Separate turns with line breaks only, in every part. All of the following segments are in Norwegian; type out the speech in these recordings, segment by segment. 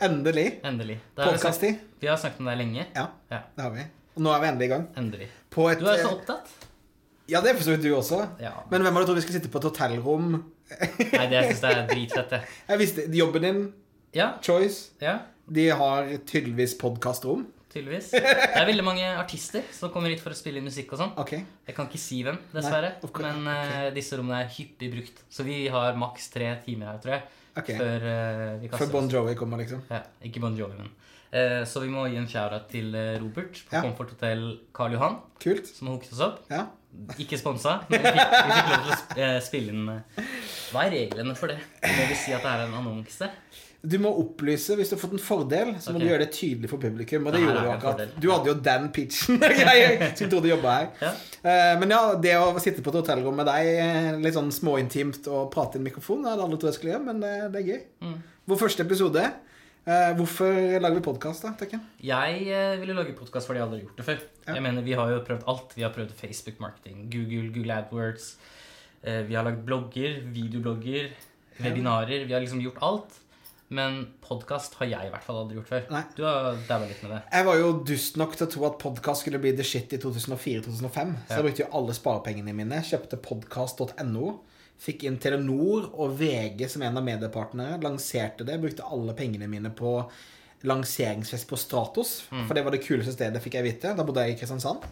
Endelig.
Endelig. Vi,
Podkast-tid.
vi har snakket om det lenge.
Ja,
Ja.
det har vi. Og nå er vi endelig i gang.
Endelig.
På et
Du er så
eh,
opptatt.
Ja, det er for så vidt du også.
Ja.
Men hvem hadde trodd vi skulle sitte på et hotellrom?
Nei, det syns jeg er dritfett, det.
Jeg visste Jobben din,
Ja.
Choice,
ja.
de har tydeligvis podkastrom.
Tydeligvis. Det er veldig mange artister som kommer hit for å spille inn musikk og sånn.
Ok.
Jeg kan ikke si hvem, dessverre.
Nei.
Men uh, disse rommene er hyppig brukt. Så vi har maks tre timer her, tror jeg,
Ok.
før uh, vi kaster
Før Bon. Jovi kommer, liksom.
Ja, ikke Bon Jovi, men. Uh, så vi må gi en shout-out til eh, Robert på
Ja.
Comfort Hotel Karl Johan,
Kult.
som har hooket oss opp.
Ja.
Ikke sponsa, men vi fikk, vi fikk lov til å spille inn Hva er reglene for det? Må vi si at det er en annonse?
Du må opplyse hvis du har fått en fordel, så må du gjøre det tydelig for publikum. Og det
Det
gjorde du akkurat. Du hadde jo den pitchen som trodde du jobba her.
Ja.
Eh, Men ja, det å sitte på et hotellrom med deg, eh, litt sånn småintimt og prate i en mikrofon, det hadde alle trodd jeg skulle gjøre, men det, det er gøy.
Mm.
Vår første episode. eh, Hvorfor lager vi podkast, da, Tekken?
Jeg eh, ville lage podkast fordi jeg aldri har gjort det før.
Ja.
Jeg mener, Vi har jo prøvd alt. Vi har prøvd Facebook-marketing, Google, Google AdWords. eh, Vi har lagd blogger, videoblogger, webinarer. Vi har liksom gjort alt. Men podkast har jeg i hvert fall aldri gjort før.
Nei.
Du har daua litt med det.
Jeg var jo dust nok til å tro at podkast skulle bli the shit i 2004-2005. Så jeg brukte jo alle sparepengene mine. Kjøpte podkast.no. Fikk inn Telenor og VG som en av mediepartnere. Lanserte det. Brukte alle pengene mine på lanseringsfest på Stratos. For det var det kuleste stedet, fikk jeg vite. Da bodde jeg i Kristiansand.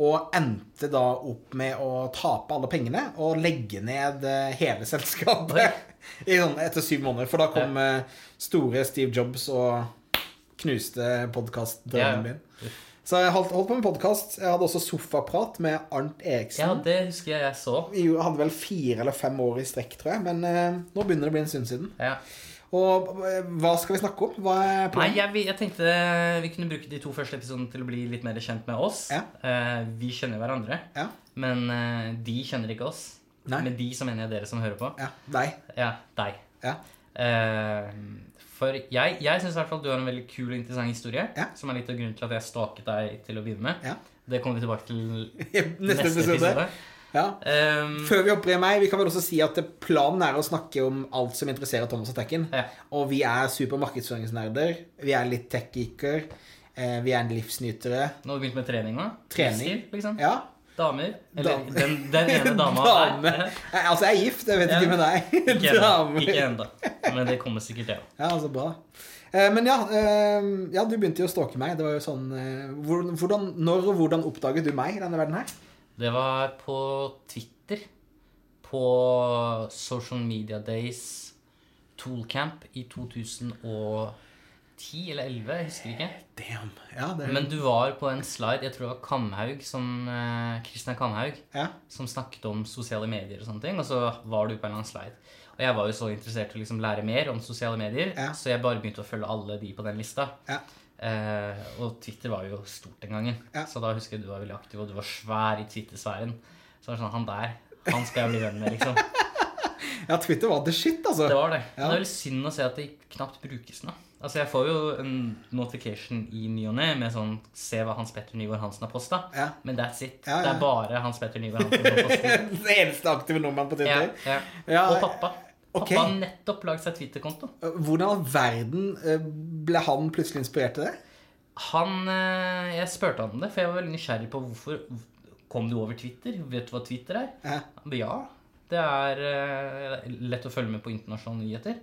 Og endte da opp med å tape alle pengene og legge ned eh, hele selskapet etter syv måneder. For da kom ja. store Steve Jobs og knuste podkastdrømmen
Ja.
min. Så jeg holdt, holdt på med podkast. Jeg hadde også sofaprat med Arnt
Ja, det husker jeg jeg så.
Vi hadde vel fire eller fem år i strekk, tror jeg. Men eh, nå begynner det å bli en stund siden.
Ja.
Og eh, hva skal vi snakke om?
Nei, jeg, jeg tenkte vi kunne bruke de to første episodene til å bli litt mer kjent med oss.
Ja.
Eh, vi kjenner hverandre,
Ja.
men eh, de kjenner ikke oss.
Nei.
Med de så mener jeg dere som hører på.
ja. Deg.
Ja, deg.
Ja.
Uh, for jeg, jeg syns i hvert fall du har en veldig kul og interessant historie.
Ja.
Som er litt av grunnen til at jeg staket deg til å begynne med.
Ja.
Det kommer vi tilbake til
Neste episode. Ja.
Um,
Før vi i meg, vi kan vel også si at planen er å snakke om alt som interesserer Thomas og Tekken.
Ja.
Og vi er super markedsføringsnerder. Vi er litt tech-geeker. eh, Vi er livsnytere.
nå har vi begynt med trening da?
Trening.
Liksom.
Ja.
Damer. Eller
Dame.
den, den ene dama
Dame. Nei, Altså, jeg er gift. Jeg vet
Ja.
ikke med deg.
Ikke ennå. Ikke ennå. Men det kommer sikkert, det òg.
Ja, altså bra. Eh, Men ja, eh, ja, du begynte jo å stalke meg. Det var jo sånn eh, hvordan, Når og hvordan oppdaget du meg i denne verden her?
Det var på Twitter. På Social Media Days Toolcamp i 2010 eller elleve. jeg husker ikke.
Damn. Ja, det
Men du var på en slide, jeg tror det var Kamhaug, som eh, Kamhaug,
ja.
som snakket om sosiale medier og sånne ting, og så var du på en eller annen slide. Og jeg var jo så interessert i å liksom lære mer om sosiale medier,
Ja.
så jeg bare begynte å følge alle de på den lista.
Ja.
Eh, og Twitter var jo stort den gangen,
Ja.
så da husker jeg du var veldig aktiv, og du var svær i Twitter-sfæren. Så var det sånn, han der, han skal jeg bli venn med, liksom.
ja, Twitter var the shit, altså.
Det var det.
Ja.
Det er veldig synd å se at det knapt brukes nå. Altså, Jeg får jo en notification i ny og ne med sånn Se hva Hans Petter Nygaard Hansen har posta.
Ja.
Men that's it.
Ja.
Det er bare Hans Petter Nygaard Hansen som poster.
Det eneste aktive nordmann på Twitter.
ja.
Ja,
Og pappa. Pappa har nettopp lagd seg Twitter-konto.
Hvordan i all verden eh, ble han plutselig inspirert til det?
Han eh, Jeg spurte han om det, for jeg var veldig nysgjerrig på hvorfor Kom du over Twitter? Vet du hva Twitter er?
Ja.
Ja. Det er eh, lett å følge med på internasjonale nyheter.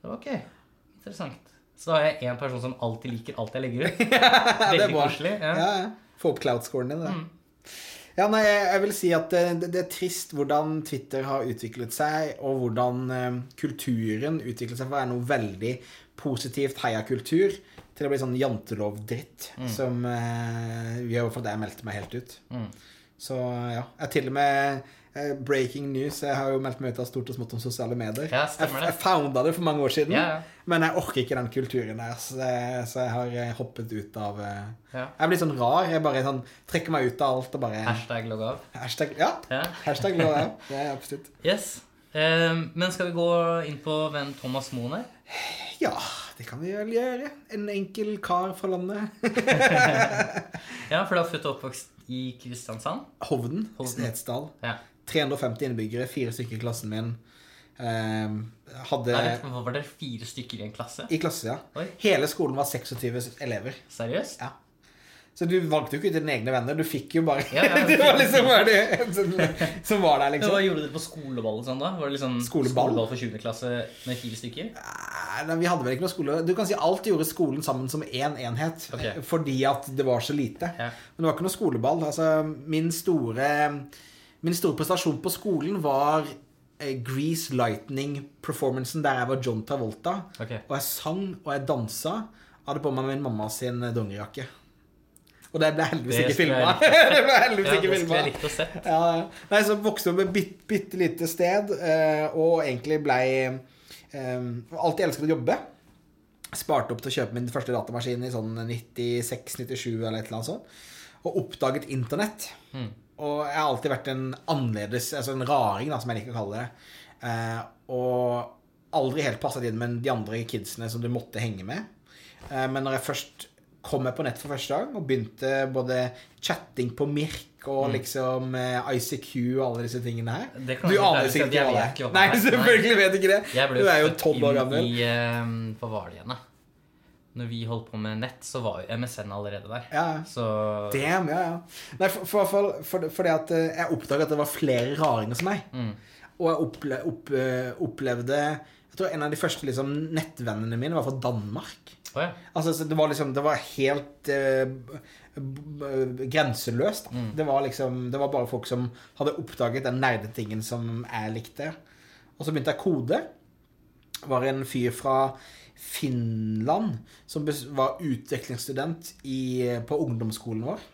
Så ok, interessant. Så da har jeg én person som alltid liker alt jeg legger ut.
det
Veldig koselig.
Ja,
Ja.
ja. Få opp cloud-scoren din. Det.
Mm.
Ja, nei, jeg vil si at det, det, det er trist hvordan Twitter har utviklet seg, og hvordan eh, kulturen utviklet seg fra å være noe veldig positivt heiakultur til å bli sånn jantelov-dritt, som eh, gjør at jeg meldte meg helt ut.
Mm.
Så ja. Jeg til og med eh, Breaking news. Jeg har jo meldt meg ut av stort og smått om sosiale medier.
Ja,
jeg,
stemmer det.
jeg founda det for mange år siden,
Ja, ja.
men jeg orker ikke den kulturen der, så så jeg har eh, hoppet ut av eh,
Ja.
Jeg blir sånn rar. Jeg bare sånn trekker meg ut av alt og bare
Hashtag logg av.
Hashtag, ja. Hashtag logg av. Det er absolutt.
Yes. Eh, men skal vi gå inn på hvem Thomas Moen er?
Ja, det kan vi vel gjøre. En enkel kar fra landet.
Ja, for du er født og oppvokst i Kristiansand.
Hovden.
Hovden.
Snedsdal.
Ja.
350 innbyggere, fire stykker i klassen min. Eh, hadde
Nei, det, var dere fire stykker i en klasse?
I klasse, ja.
Oi.
Hele skolen var 26 elever.
Seriøst?
Ja. Så du valgte jo ikke ut dine egne venner, du fikk jo bare
Ja, ja,
Det var liksom bare det som, var der, liksom.
Hva gjorde dere på skoleball sånn da? Var det liksom
Skoleball?
for 20. klasse med fire stykker?
Nei, nei, vi hadde vel ikke noe skole Du kan si alt gjorde skolen sammen som én enhet.
Okay.
Fordi at det var så lite.
Ja.
Men det var ikke noe skoleball. Altså, min store Min store prestasjon på skolen var eh, Grease Lightning-performancen der jeg var John Travolta.
Okay.
Og jeg sang og jeg dansa. Jeg hadde på meg min mamma sin dongerijakke. Og det ble heldigvis ikke filma. det ble heldigvis
Ja,
ikke
det skulle
filma. Ja, ja. Nei, så vokste jeg opp i et bitte, bitte lite sted, eh, og egentlig blei um, Alltid elsket å jobbe. Sparte opp til å kjøpe min første datamaskin i sånn 96-97 eller et eller annet sånt. Og oppdaget internett.
Mm.
Og jeg har alltid vært en annerledes, altså en raring, da, som jeg liker å kalle det. Eh, og aldri helt passet inn med de andre kidsene som du måtte henge med. Eh, men når jeg først kom jeg på nett for første gang og begynte både chatting på Mirk og liksom eh, ICQ og alle disse tingene her
Mm.
Du aner
ikke
sikkert ikke hva det er. Nei, selvfølgelig vet du ikke det. Du er jo tolv år gammel.
I, eh, hva var det igjen, da? Når vi holdt på med nett, så var jo MSN allerede der.
Ja,
Så
damn, ja, ja. Nei, for, for, for, for, fordi at eh, jeg oppdaget at det var flere raringer som meg.
mm.
Og jeg opple, opp, eh, opplevde Jeg tror en av de første liksom, nettvennene mine var fra Danmark.
Oh, ja.
Altså, så det var liksom Det var helt eh, grenseløst. Mm. Det var liksom Det var bare folk som hadde oppdaget den nerdetingen som jeg likte. Og så begynte jeg kode. Var en fyr fra Finland som var utvekslingsstudent på ungdomsskolen vår.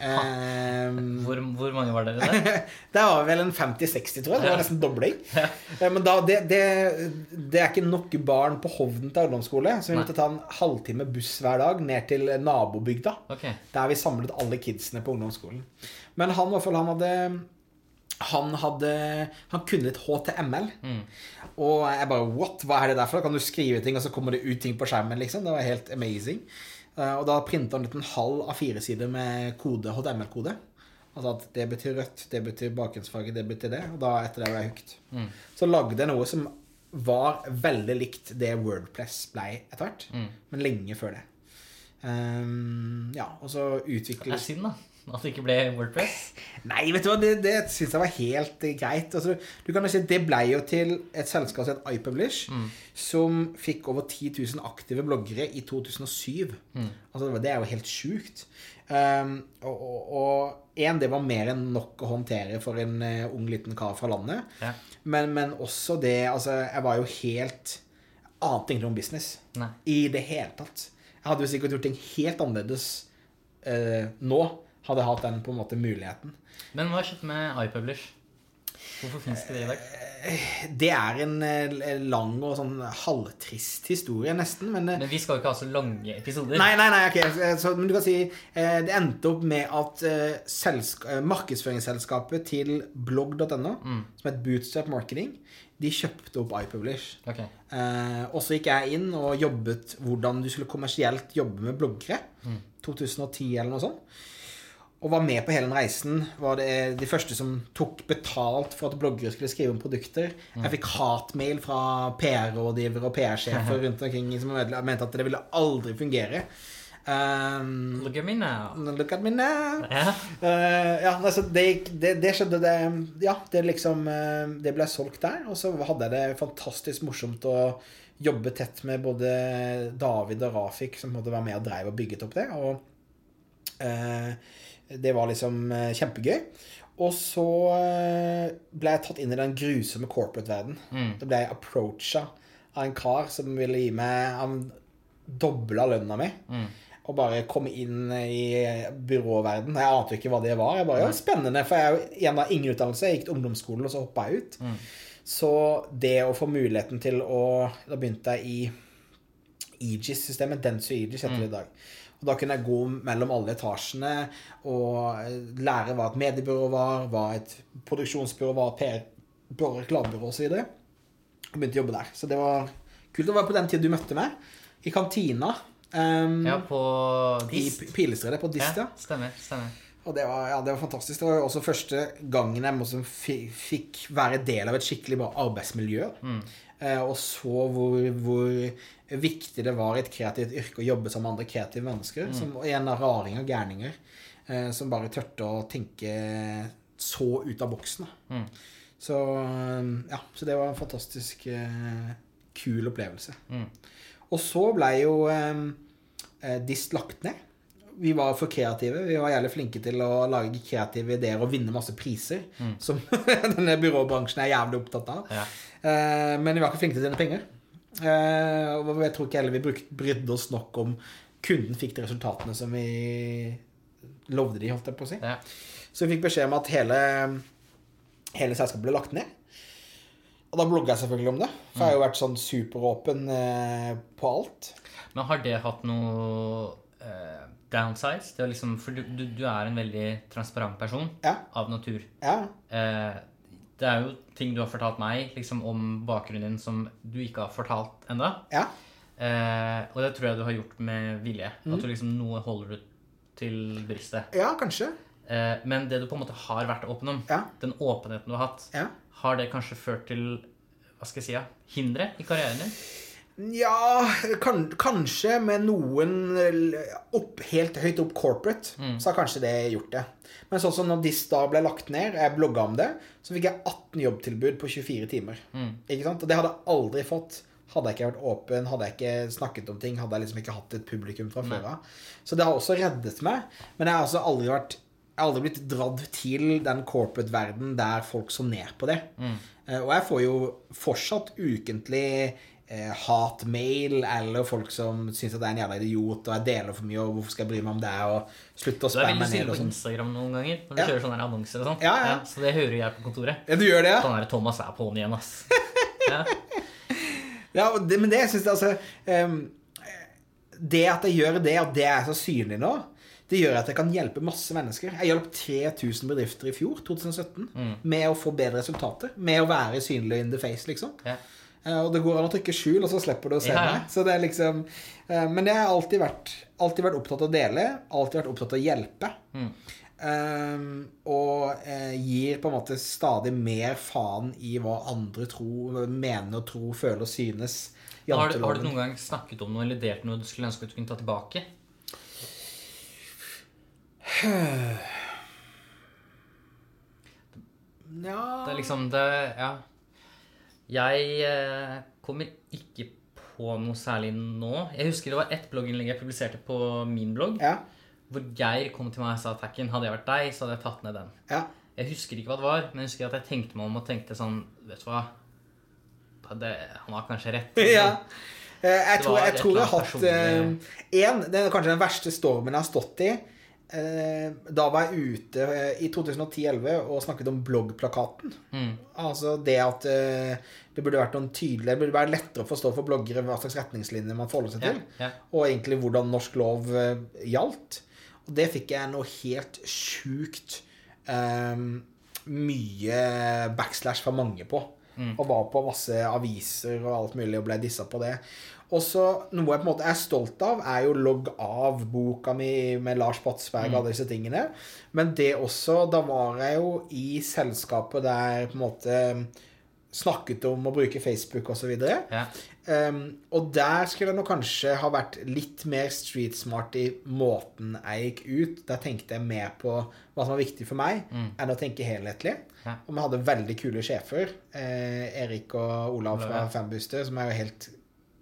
Um,
Hvor, hvor mange var dere der?
det var vel en 50-60, tror jeg. Det var nesten dobling. Ja. Men da, det, det, det er ikke nok barn på Hovden til ungdomsskole, så vi
Nei.
måtte ta en halvtime buss hver dag ned til nabobygda.
Okay.
Der vi samlet alle kidsene på ungdomsskolen. Men han, i hvert fall, han hadde han hadde Han kunne litt HTML.
Mm.
Og jeg bare What? Hva er det der for? Kan du skrive ting, og så kommer det ut ting på skjermen? liksom Det var helt amazing. Eh, Og da printa han ut en halv av fire sider med kode, HTML-kode. Altså at det betyr rødt, det betyr bakgrunnsfarge, det betyr det. Og da etter det ble jeg hooked.
Mm.
Så lagde jeg noe som var veldig likt det Wordpress ble etter hvert.
Mm.
Men lenge før det. Um, ja, og så
Det
utviklet
er synd, da. At det ikke ble Wordpress.
Nei, vet du hva, det, det syns jeg var helt greit. Altså, du kan jo si Det ble jo til et selskap som het iPublish,
Mm.
som fikk over 10 000 aktive bloggere i 2007.
Mm.
Altså, det er jo helt sjukt. Um, og, en, det var mer enn nok å håndtere for en uh, ung, liten kar fra landet.
Ja.
Men, men også det Altså, jeg var jo helt Ante ingenting om business
Nei.
i det hele tatt. Jeg hadde jo sikkert gjort ting helt annerledes uh, nå, hadde hatt den på en måte muligheten.
Men hva skjedde med iPublish? Hvorfor fins det det i dag?
Det er en eh, lang og sånn halvtrist historie, nesten. Men, eh,
Men vi skal jo ikke ha så lange episoder.
Nei, nei, nei, ok. eh, Så, men du kan si eh, Det endte opp med at eh, selsk eh, markedsføringsselskapet til blogg.no,
Mm.
som het Bootstrap Marketing, de kjøpte opp iPublish.
Okay.
Eh, og så gikk jeg inn og jobbet hvordan du skulle kommersielt jobbe med bloggere. 2010 eller noe sånt. Og var med på hele den reisen. Var det de første som tok betalt for at bloggere skulle skrive om produkter. Jeg fikk hatmail fra PR-rådgivere og PR-sjefer rundt omkring som mente at det ville aldri fungere. Um,
Look at me now.
look at me now.
Yeah.
Uh, ja, altså det, det, det skjedde det Ja, det liksom eh, Det ble solgt der. Og så hadde jeg det fantastisk morsomt å jobbe tett med både David og Rafik, som måtte være med og dreiv og bygget opp det. Og eh, det var liksom eh, kjempegøy. Og så eh, ble jeg tatt inn i den grusomme corporate-verden.
Mm.
Da ble jeg approacha av en kar som ville gi meg Han dobla lønna mi.
Mm.
Og bare komme inn i byråverden. Jeg ante ikke hva det var. Jeg bare, ja, Spennende, for jeg igjen av ingen utdannelse. Jeg gikk til ungdomsskolen, og så hoppa jeg ut.
Mm.
Så det å få muligheten til å Da begynte jeg i Aegis-systemet. Dentsu Aegis heter det i dag. Og da kunne jeg gå mellom alle etasjene og lære hva et mediebyrå var, hva et produksjonsbyrå var, PR-byrå, reklamebyrå osv. Og begynte å jobbe der. Så det var kult. å være på den tiden du møtte meg. I kantina. Um,
ja, på Dist.
I Pilestredet på Dist, ja.
Stemmer. stemmer.
Og det var, ja, det var fantastisk. Det var også første gangen jeg fikk være del av et skikkelig bra arbeidsmiljø. Eh, og så hvor, hvor viktig det var i et kreativt yrke å jobbe med andre kreative mennesker. Som igjen er raringer og gærninger. Eh, som bare tørte å tenke så ut av boksen. Da. Så, eh, ja, så det var en fantastisk eh, kul opplevelse. Og så ble jo eh, eh, Dist lagt ned. Vi var for kreative. Vi var jævlig flinke til å lage kreative ideer og vinne masse priser. Som denne byråbransjen er jævlig opptatt av.
Ja.
Eh, men vi var ikke flinke til å tjene penger. Eh, og jeg tror ikke heller vi brukte, brydde oss nok om kunden fikk de resultatene som vi lovde de, holdt jeg på å si.
Ja.
Så vi fikk beskjed om at hele, hele selskapet ble lagt ned. Og da blogga jeg selvfølgelig om det. For jeg har jo vært sånn superåpen eh, på alt.
Men har det hatt noe downsides? Det er liksom, for du, du, du er en veldig transparent person
Ja.
av natur.
Ja.
Eh, det er jo ting du har fortalt meg liksom, om bakgrunnen din som du ikke har fortalt ennå.
Ja.
Eh, og det tror jeg du har gjort med vilje.
Mm.
At du liksom noe holder du til brystet.
ja, kanskje.
Eh, men det du på en måte har vært åpen om,
Ja.
den åpenheten du har hatt, har det kanskje ført til hva skal jeg si, ja, hindre i karrieren din?
Ja, kan, kanskje med noen eh, opp, helt høyt opp corporate, så har kanskje det gjort det. Men sånn som når Diss da ble lagt ned, jeg blogga om det, så fikk jeg 18 jobbtilbud på 24 timer. Ikke sant? Og det hadde jeg aldri fått. Hadde jeg ikke vært åpen, hadde jeg ikke snakket om ting, hadde jeg liksom ikke hatt et publikum fra før av. Så det har også reddet meg. Men jeg har altså aldri vært jeg har aldri blitt dratt til den corporate-verden der folk så ned på det. Mm. Og jeg får jo fortsatt ukentlig eh, hatmail eller folk som syns at jeg er en jævla idiot og jeg deler for mye og hvorfor skal jeg bry meg om det og slutte å
Du er veldig synlig på
sånn.
Instagram noen ganger når du
Ja.
kjører sånne annonser og sånn.
Ja, ja.
så det hører jeg på kontoret.
Ja, du gjør det? ja?
Sånn her, Thomas er på'n igjen, ass. Ja.
Ja, men det syns jeg altså um, Det at jeg gjør det, at det er så synlig nå, det gjør at jeg kan hjelpe masse mennesker. Jeg hjalp 3000 bedrifter i fjor, 2017, med å få bedre resultater. Med å være synlig in the face, liksom.
Ja.
Eh, Og det går an å trykke skjul, og så slipper du å se
Ja,
meg. Så det er liksom eh, Men jeg har alltid vært, alltid vært opptatt av å dele. Alltid vært opptatt av å hjelpe. Eh, og eh, gir på en måte stadig mer faen i hva andre tror, mener og tror, føler og synes.
Har, du, har du noen gang snakket om noe eller delt noe du skulle ønske at du kunne ta tilbake?
Ja
Det er liksom det Ja. Jeg eh, kommer ikke på noe særlig nå. Jeg husker det var ett blogginnlegg jeg publiserte på min blogg.
Ja.
Hvor Geir kom til meg og sa Takken, hadde jeg vært deg, så hadde jeg tatt ned den.
ja.
Jeg husker ikke hva det var, men jeg husker at jeg tenkte meg om og tenkte sånn Vet du hva? Det, han har kanskje rett.
ja. Eh, Jeg tror jeg, tror jeg har hatt én En, Det er kanskje den verste stormen jeg har stått i. Eh, Da var jeg ute eh, i 2010-2011 og snakket om bloggplakaten.
Mm.
Altså det at eh, det burde vært noen tydeligere Det burde være lettere å forstå for bloggere hva slags retningslinjer man forholder seg
Ja,
til.
ja.
Og egentlig hvordan norsk lov gjaldt. Og det fikk jeg noe helt sjukt eh, mye backslash fra mange på. Og var på masse aviser og alt mulig og ble dissa på det. Og så Noe jeg på en måte er stolt av, er jo logg av boka mi med Lars Batsberg og alle disse tingene. Men det også Da var jeg jo i selskapet der på en måte snakket om å bruke Facebook osv.
Ja.
Um, og der skulle jeg nok kanskje ha vært litt mer street smart i måten jeg gikk ut. Der tenkte jeg mer på hva som var viktig for meg, enn å tenke helhetlig.
Ja.
Og vi hadde veldig kule sjefer. Eh, Erik og Olav fra. Fanbooster, som er jo helt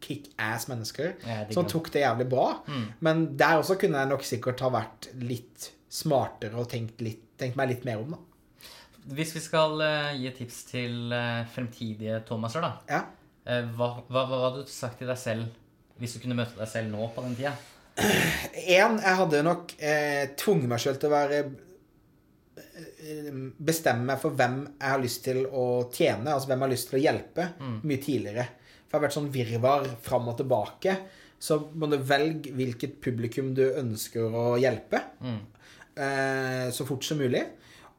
kick-ass mennesker.
Ja,
Som tok det jævlig bra. Men der også kunne jeg nok sikkert ha vært litt smartere og tenkt, litt, tenkt meg litt mer om, da.
Hvis vi skal eh, gi tips til eh, fremtidige Thomaser, da.
Ja.
eh, hva, hva, hva hadde du sagt til deg selv hvis du kunne møte deg selv nå på den tida?
En, jeg hadde nok eh, tvunget meg sjøl til å være Bestemme meg for hvem jeg har lyst til å tjene, altså hvem jeg har lyst til å hjelpe, mye tidligere. For jeg har vært sånn virvar fram og tilbake. Så må du velge hvilket publikum du ønsker å hjelpe. Eh, så fort som mulig.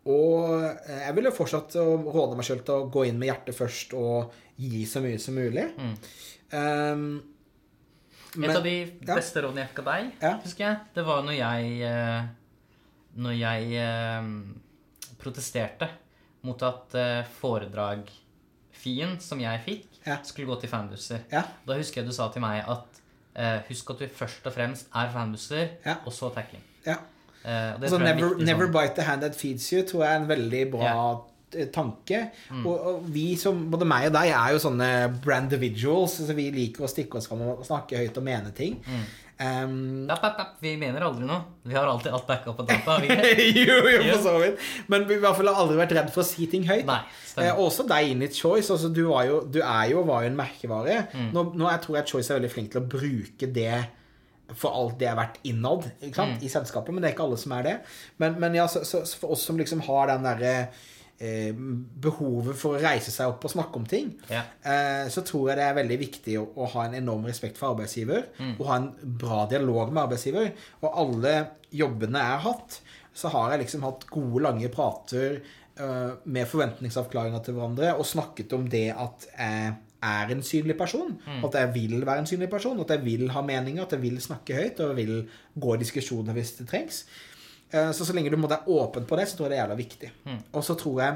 Og jeg jeg ville fortsatt råde meg sjøl til å gå inn med hjertet først og gi så mye som mulig. Um,
Et av de
ja.
beste rådene jeg fikk av deg,
Ja.
husker jeg, det var når jeg eh, når jeg eh, protesterte mot at foredragfien som jeg fikk,
Ja.
skulle gå til fanbusser.
Ja.
Da husker jeg du sa til meg at eh, husk at du først og fremst er fanbusser,
Ja.
og så tackling.
ja.
Eh,
Altså,
jeg er
never, never
sånn.
bite the hand that feeds you tror jeg er en veldig bra eh, tanke.
Mm.
Og, og vi som, både meg og deg, er jo sånne brand individuals. Altså vi liker å stikke oss fram og snakke høyt og mene ting.
Mm.
Um,
App, app, app. Vi mener aldri noe. Vi har alltid alt backa på data.
jo, jo, for så vidt. Men vi i hvert fall har aldri vært redd for å si ting høyt.
Nei,
Eh, også deg inn i Choice. Altså, du, var jo, du er jo, var jo en merkevare.
Mm.
Nå, nå jeg tror jeg Choice er veldig flink til å bruke det for alt det er verdt innad?
Mm.
i selskapet, men det er ikke alle som er det. Men, men ja, så, så, så for oss som liksom har den derre eh, behovet for å reise seg opp og snakke om ting,
Ja.
eh, så tror jeg det er veldig viktig å, å ha en enorm respekt for arbeidsgiver.
Mm.
Og ha en bra dialog med arbeidsgiver. Og alle jobbene jeg har hatt, så har jeg liksom hatt gode, lange prater eh, med forventningsavklaringer til hverandre og snakket om det at jeg er en synlig person. At jeg vil være en synlig person. At jeg vil ha meninger, at jeg vil snakke høyt og jeg vil gå i diskusjoner hvis det trengs. Eh, Så så lenge du er åpen på det, så tror jeg det er jævla viktig. Og så tror jeg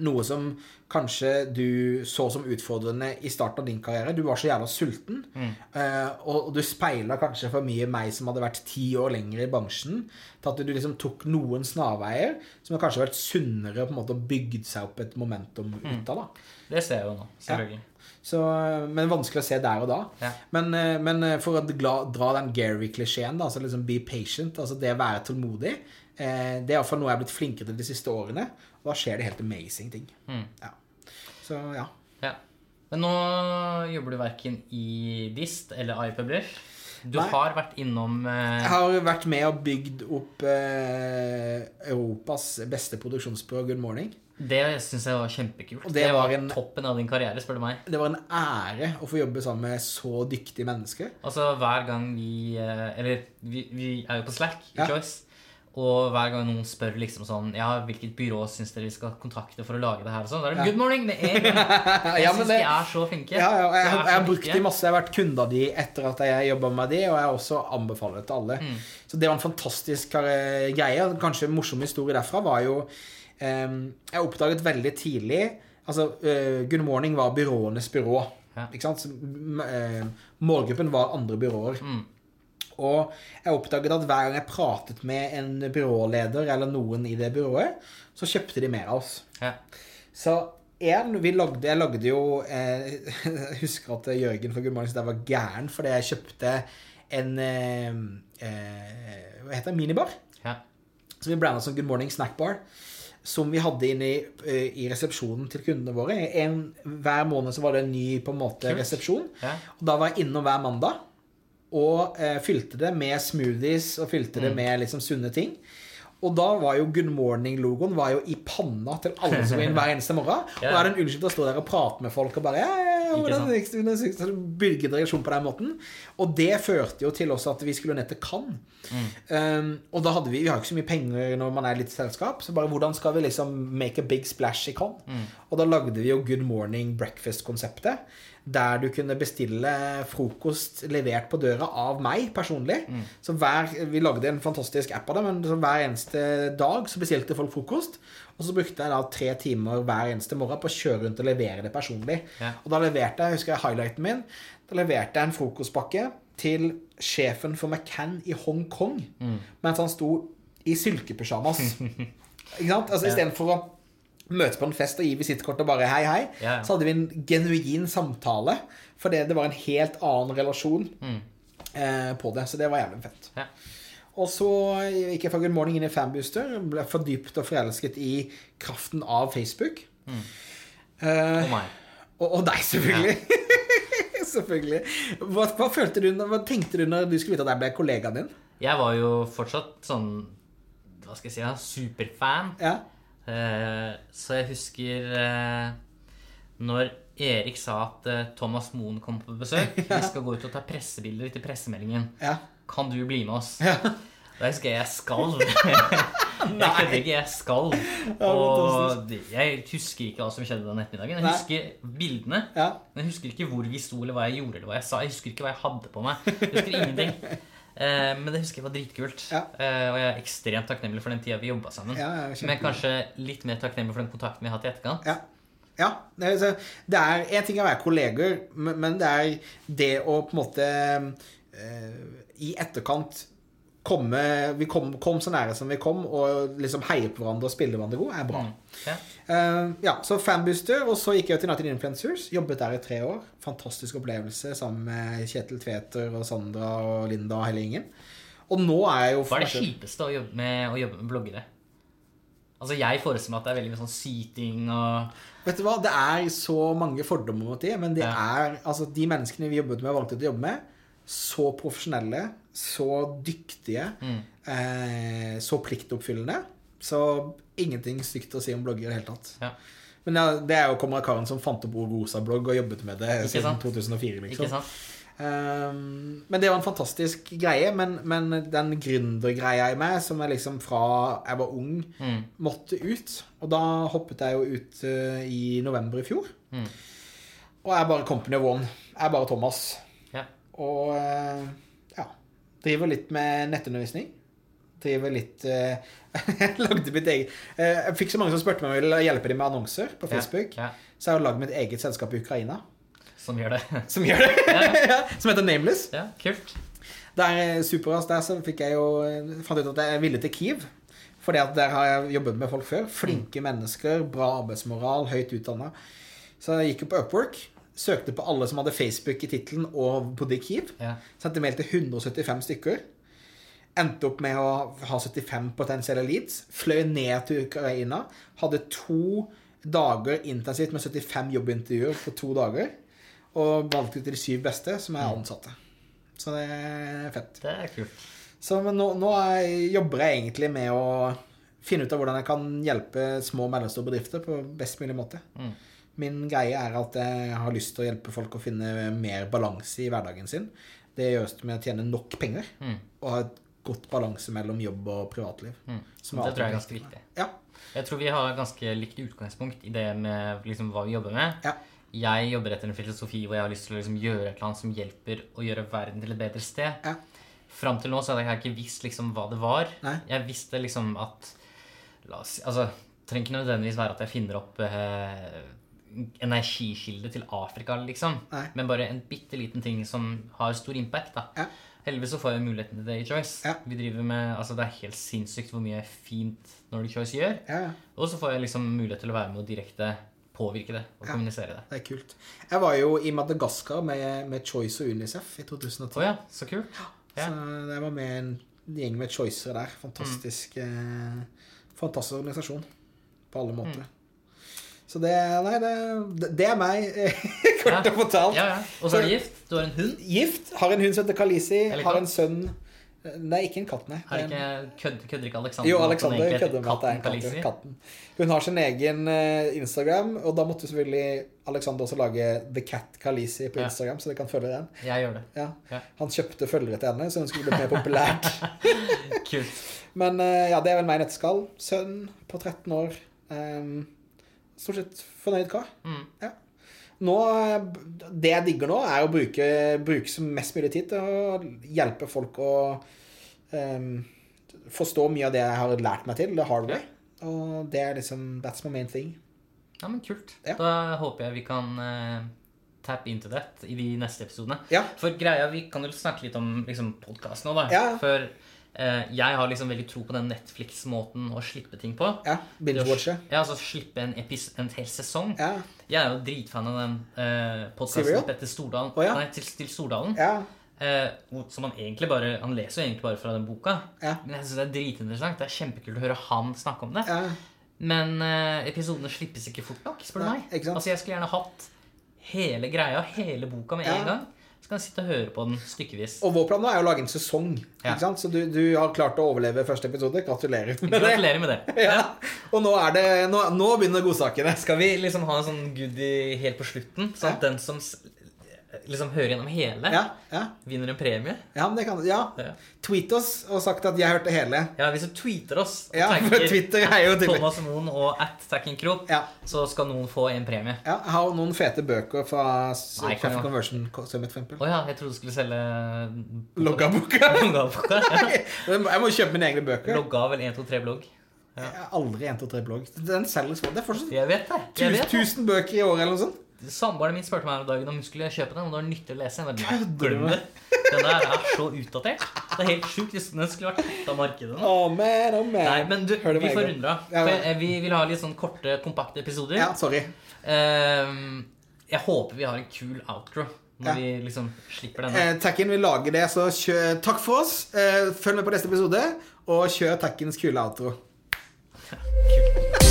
noe som kanskje du så som utfordrende i starten av din karriere. Du var så jævla sulten. mm. og og du speila kanskje for mye meg som hadde vært ti år lenger i bransjen. Til at du liksom tok noen snarveier som har kanskje vært sunnere på en måte og bygd seg opp et momentum ut av. da.
Det ser jeg jo nå, selvfølgelig.
Så, men vanskelig å se der og da.
Ja.
Men, eh, men eh, for å dra, den Gary-klisjeen, altså liksom be patient, altså det å være tålmodig, eh, det er iallfall noe jeg har blitt flinkere til de siste årene. Og da skjer det helt amazing ting.
Mm.
Ja. Så ja.
Ja. Men nå jobber du verken i Dist eller iPublish. Du
Nei.
har vært innom
Jeg
eh,
har vært med og bygd opp uh, Europas beste produksjonsbyrå, Good Morning.
Det syns jeg var kjempekult. Det,
det
var
var en-
toppen av din karriere, spør du meg.
Det var en ære å få jobbe sammen med så dyktige mennesker.
Altså hver gang vi eh, Eller vi, vi er jo på Slack i
Ja.
Choice. Og hver gang noen spør liksom sånn Ja, hvilket byrå syns dere vi skal kontakte for å lage det her? og sånn, Da er det good morning! Det er Jeg
Ja,
syns de er så flinke.
Ja, ja, jeg,
jeg,
jeg har brukt de masse. Jeg har vært kunde av de etter at jeg jobba med de, og jeg har også anbefaler det til alle.
Mm.
Så det var en fantastisk eh, greie. Kanskje en morsom historie derfra var jo um, Jeg oppdaget veldig tidlig Altså, uh, Good Morning var byråenes byrå.
Ja.
Ikke sant? Så, eh, målgruppen var andre byråer.
Mm.
Og jeg oppdaget at hver gang jeg pratet med en byråleder eller noen i det byrået, så kjøpte de mer av oss.
Ja.
Så vi lagde, jeg lagde jo eh, Jeg husker at Jørgen fra Good der var gæren fordi jeg kjøpte en eh, eh, Hva heter det? Minibar.
Ja.
Som vi blanda som Good Morning Snack Bar. Som vi hadde inne i, eh, i resepsjonen til kundene våre. En, hver måned så var det en ny på en måte resepsjon.
Ja.
Og da var jeg innom hver mandag og eh, fylte det med smoothies og fylte
Mm.
det med liksom sunne ting. Og da var jo Good Morning-logoen var jo i panna til alle som var inn hver eneste morgen. Og er det en unnskyld å stå der og prate med folk og bare ja, ja, ja, Bygge direksjon på den måten. Og det førte jo til også at vi skulle ned til Cannes.
Mm.
Um, og da hadde vi Vi har jo ikke så mye penger når man er litt selskap, så bare hvordan skal vi liksom make a big splash i Cannes?
Mm.
Og da lagde vi jo Good Morning Breakfast-konseptet. Der du kunne bestille frokost levert på døra av meg personlig.
Mm.
Så hver, Vi lagde en fantastisk app av det, men så hver eneste dag så bestilte folk frokost. Og så brukte jeg da tre timer hver eneste morgen på å kjøre rundt og levere det personlig.
Ja.
Og da leverte jeg, husker jeg highlighten min, da leverte jeg en frokostpakke til sjefen for McCann i Hongkong
Mm.
mens han sto i silkepysjamas. Ikke sant? Altså. Istedenfor å møtes på en fest og gi visittkort og bare hei, hei,
Ja.
så hadde vi en genuin samtale. Fordi det var en helt annen relasjon
Mm.
eh, på det. Så det var jævlig fett.
Ja.
Og så gikk jeg fra Good Morning inn i Fanbooster. Ble fordypt og forelsket i kraften av Facebook.
Mm.
Eh,
Og meg.
og, og deg, selvfølgelig. selvfølgelig. Hva, hva, følte du, hva tenkte du når du skulle vite at jeg ble kollegaen din?
Jeg var jo fortsatt sånn Hva skal jeg si? Superfan.
Ja.
Eh, så jeg husker eh, når Erik sa at eh, Thomas Moen kom på besøk. Vi skal gå ut og ta pressebilder til pressemeldingen.
ja.
Kan du bli med oss?
Ja.
Da husker jeg jeg skalv. jeg kødder ikke, jeg skalv. Og jeg husker ikke hva som skjedde den ettermiddagen. Jeg
Nei.
husker bildene. Men jeg husker ikke hvor vi sto, eller hva jeg gjorde, eller hva jeg sa. Jeg husker ikke hva jeg hadde på meg. Jeg husker ingenting. Eh, men det husker jeg var dritkult.
Ja.
Eh, og jeg er ekstremt takknemlig for den tida vi jobba sammen.
Ja,
men kanskje litt mer takknemlig for den kontakten vi har hatt i etterkant.
Ja. ja. Det er, én ting å være kolleger, men men det er det å på en måte eh, I etterkant komme Vi kom, kom så nære som vi kom, og liksom heie på hverandre og spille hverandre god, er bra.
Mm. Ja.
Uh, ja, så Fanbooster, og så gikk jeg til United Influencers. Jobbet der i tre år. Fantastisk opplevelse sammen med Kjetil Tveter og Sandra og Linda og hele gjengen. Og nå er jeg jo
Hva er det kjipeste å jobbe med, å jobbe med bloggere? Altså, Jeg forestiller meg at det er veldig mye sånn syting og
Vet du hva, Det er så mange fordommer mot de, men det
Ja.
er altså de menneskene vi jobbet med valgte å jobbe med, så profesjonelle, så dyktige,
Mm.
eh, så pliktoppfyllende. Så ingenting stygt å si om blogger i det hele tatt.
Ja.
Men ja, det er jo kommer karen som fant opp ordet rosa-blogg og jobbet med det
Ikke
siden
sant?
2004.
Ikke
liksom.
sant?
Um, men det var en fantastisk greie. Men, men den gründergreia i meg, som jeg liksom fra jeg var ung,
Mm.
måtte ut. Og da hoppet jeg jo ut uh, i november i fjor.
Mm.
Og jeg er bare company of one. Jeg er bare Thomas.
Ja.
Og eh, ja. Driver litt med nettundervisning. Driver litt eh, Jeg lagde mitt eget eh, Jeg fikk så mange som spurte meg om jeg ville hjelpe dem med annonser på Facebook.
Ja,
Så jeg har lagd mitt eget selskap i Ukraina.
som gjør det.
Som gjør det. Ja, som heter Nameless.
Ja, kult.
Der superras der så fikk jeg jo fant ut at jeg ville til Kiev. Fordi at der har jeg jobbet med folk før. Flinke mennesker, bra arbeidsmoral, høyt utdanna. Så jeg gikk jo på Upwork. Søkte på alle som hadde Facebook i tittelen og bodde i Kiev.
Ja.
Sendte mail til 175 stykker. Endte opp med å ha 75 potensielle leads. Fløy ned til Ukraina. Hadde to dager intensivt med 75 jobbintervjuer på to dager. Og valgte ut de syv beste, som er ansatte. Så det er fett.
Det er kult.
Så men nå, nå er, jobber jeg egentlig med å finne ut av hvordan jeg kan hjelpe små og mellomstore bedrifter på best mulig måte.
Mm.
Min greie er at jeg har lyst til å hjelpe folk å finne mer balanse i hverdagen sin. Det gjøres med å tjene nok penger
Mm.
og ha et godt balanse mellom jobb og privatliv.
Mm.
Som
Det tror jeg er ganske viktig.
Ja.
Jeg tror vi har ganske likt utgangspunkt i det med liksom hva vi jobber med.
Ja.
Jeg jobber etter en filosofi hvor jeg har lyst til å liksom gjøre annet som hjelper å gjøre verden til et bedre sted.
Ja.
Fram til nå så hadde jeg ikke visst liksom hva det var.
Nei.
Jeg visste liksom at La oss Altså, trenger ikke nødvendigvis være at jeg finner opp eh, energikilde til Afrika, liksom.
Nei.
Men bare en bitte liten ting som har stor impact, da.
Ja.
Heldigvis så får jeg muligheten til det i Choice.
Ja.
Vi driver med, altså Det er helt sinnssykt hvor mye fint Nordic Choice gjør.
Ja.
Og så får jeg liksom mulighet til å være med og direkte påvirke det og kommunisere det.
Det er kult. Jeg var jo i Madagaskar med, med Choice og Unicef i 2010.
Oh, ja, så kult.
Så jeg var med en gjeng med choicere der. Fantastisk, eh, fantastisk organisasjon på alle måter. Så det Nei, det, det er meg, kort og fortalt.
Ja, ja. Og så er du gift. Du har en hund.
Gift. Har en hund som heter Kalisi. Har en sønn Nei, ikke en katt, nei.
Har
er
ikke, kødder, kødder ikke Alexander
Jo, Alexander kødder med at det er en
Katten
katt. Katten. Hun har sin egen eh, Instagram, og da måtte selvfølgelig Alexander også lage The Cat Kalisi på
Ja.
Instagram, så dere kan følge den.
Jeg gjør det.
Ja.
Ja.
Han kjøpte følgere til henne, så hun skulle bli mer populært.
Kult.
Men eh, ja, det er vel meg i nøtteskall. Sønn på 13 år. Ehm, stort sett fornøyd kar.
Mm.
Nå, eh, det jeg digger nå, er å bruke, bruke så mest mulig tid til å hjelpe folk å um, forstå mye av det jeg har lært meg til, the hard way. Og det er liksom That's my main thing.
Ja, men kult.
Ja.
Da håper jeg vi kan uh, tappe into that i de neste episodene.
Ja.
For greia, vi kan jo snakke litt om liksom, podkasten nå, da.
Ja.
For eh, jeg har liksom veldig tro på den Netflix-måten å slippe ting på.
Ja, Binge-watche.
Ja, altså slippe en, en hel sesong.
Ja.
Jeg er jo dritfan av den eh, podkasten Petter Stordalen.
oh, ja.
Nei, til, til Stordalen.
Ja.
Eh, som han egentlig bare Han leser jo egentlig bare fra den boka.
Ja.
Men jeg synes det er dritinteressant. Det er kjempekult å høre han snakke om det.
ja.
Men eh, episodene slippes ikke fort nok, spør du meg. Altså, Jeg skulle gjerne hatt hele greia, hele boka med en gang. Så kan jeg sitte og høre på den stykkevis.
Og vår plan nå er å lage en sesong.
Ja.
Så du, du har klart å overleve første episode. Gratulerer med det.
Gratulerer med det.
Ja. Og nå, er det, nå, nå begynner godsakene.
Skal vi liksom ha en sånn goodie helt på slutten? Sånn at den som liksom høre gjennom hele,
Ja, ja.
vinner en premie.
ja, men det kan Ja.
Ja.
Tweet oss og sagt at jeg hørte hele.
Ja, Hvis du tweeter oss og
Ja,
tagger
Twitter er jo tydelig.
Thomas Moen og at Tackingrop,
Ja.
så skal noen få en premie.
Ja, jeg har noen fete bøker fra
Nei,
Traffic Conversion Summit, for eksempel.
Å ja, jeg trodde du skulle selge
Loggaboka.
Loggaboka.
Jeg må kjøpe mine egne bøker.
Logga vel 1, 2, 3 blogg.
Jeg har aldri 1, 2, 3 blogg. Den selges Det er fortsatt
Jeg vet det. Jeg
tusen,
vet det.
tusen bøker i året eller noe sånt.
Samboeren min spurte meg om dagen om hun skulle kjøpe den, og det var nyttig å lese. Jeg bare, nei, glem det. Den der er så utdatert. Det er helt sjukt. Den skulle vært tatt av markedet.
Oh man, oh man.
Nei, men du,
Hør
vi av.
Ja,
For Vi vil ha litt sånn korte, kompakte episoder.
Ja, sorry.
Ehm, jeg håper vi har en kul outro når
Ja.
vi liksom slipper denne.
Eh, Takken vil lage det, så kjør Takk for oss. Eh, følg med på neste episode, og kjør Takkens kule outro.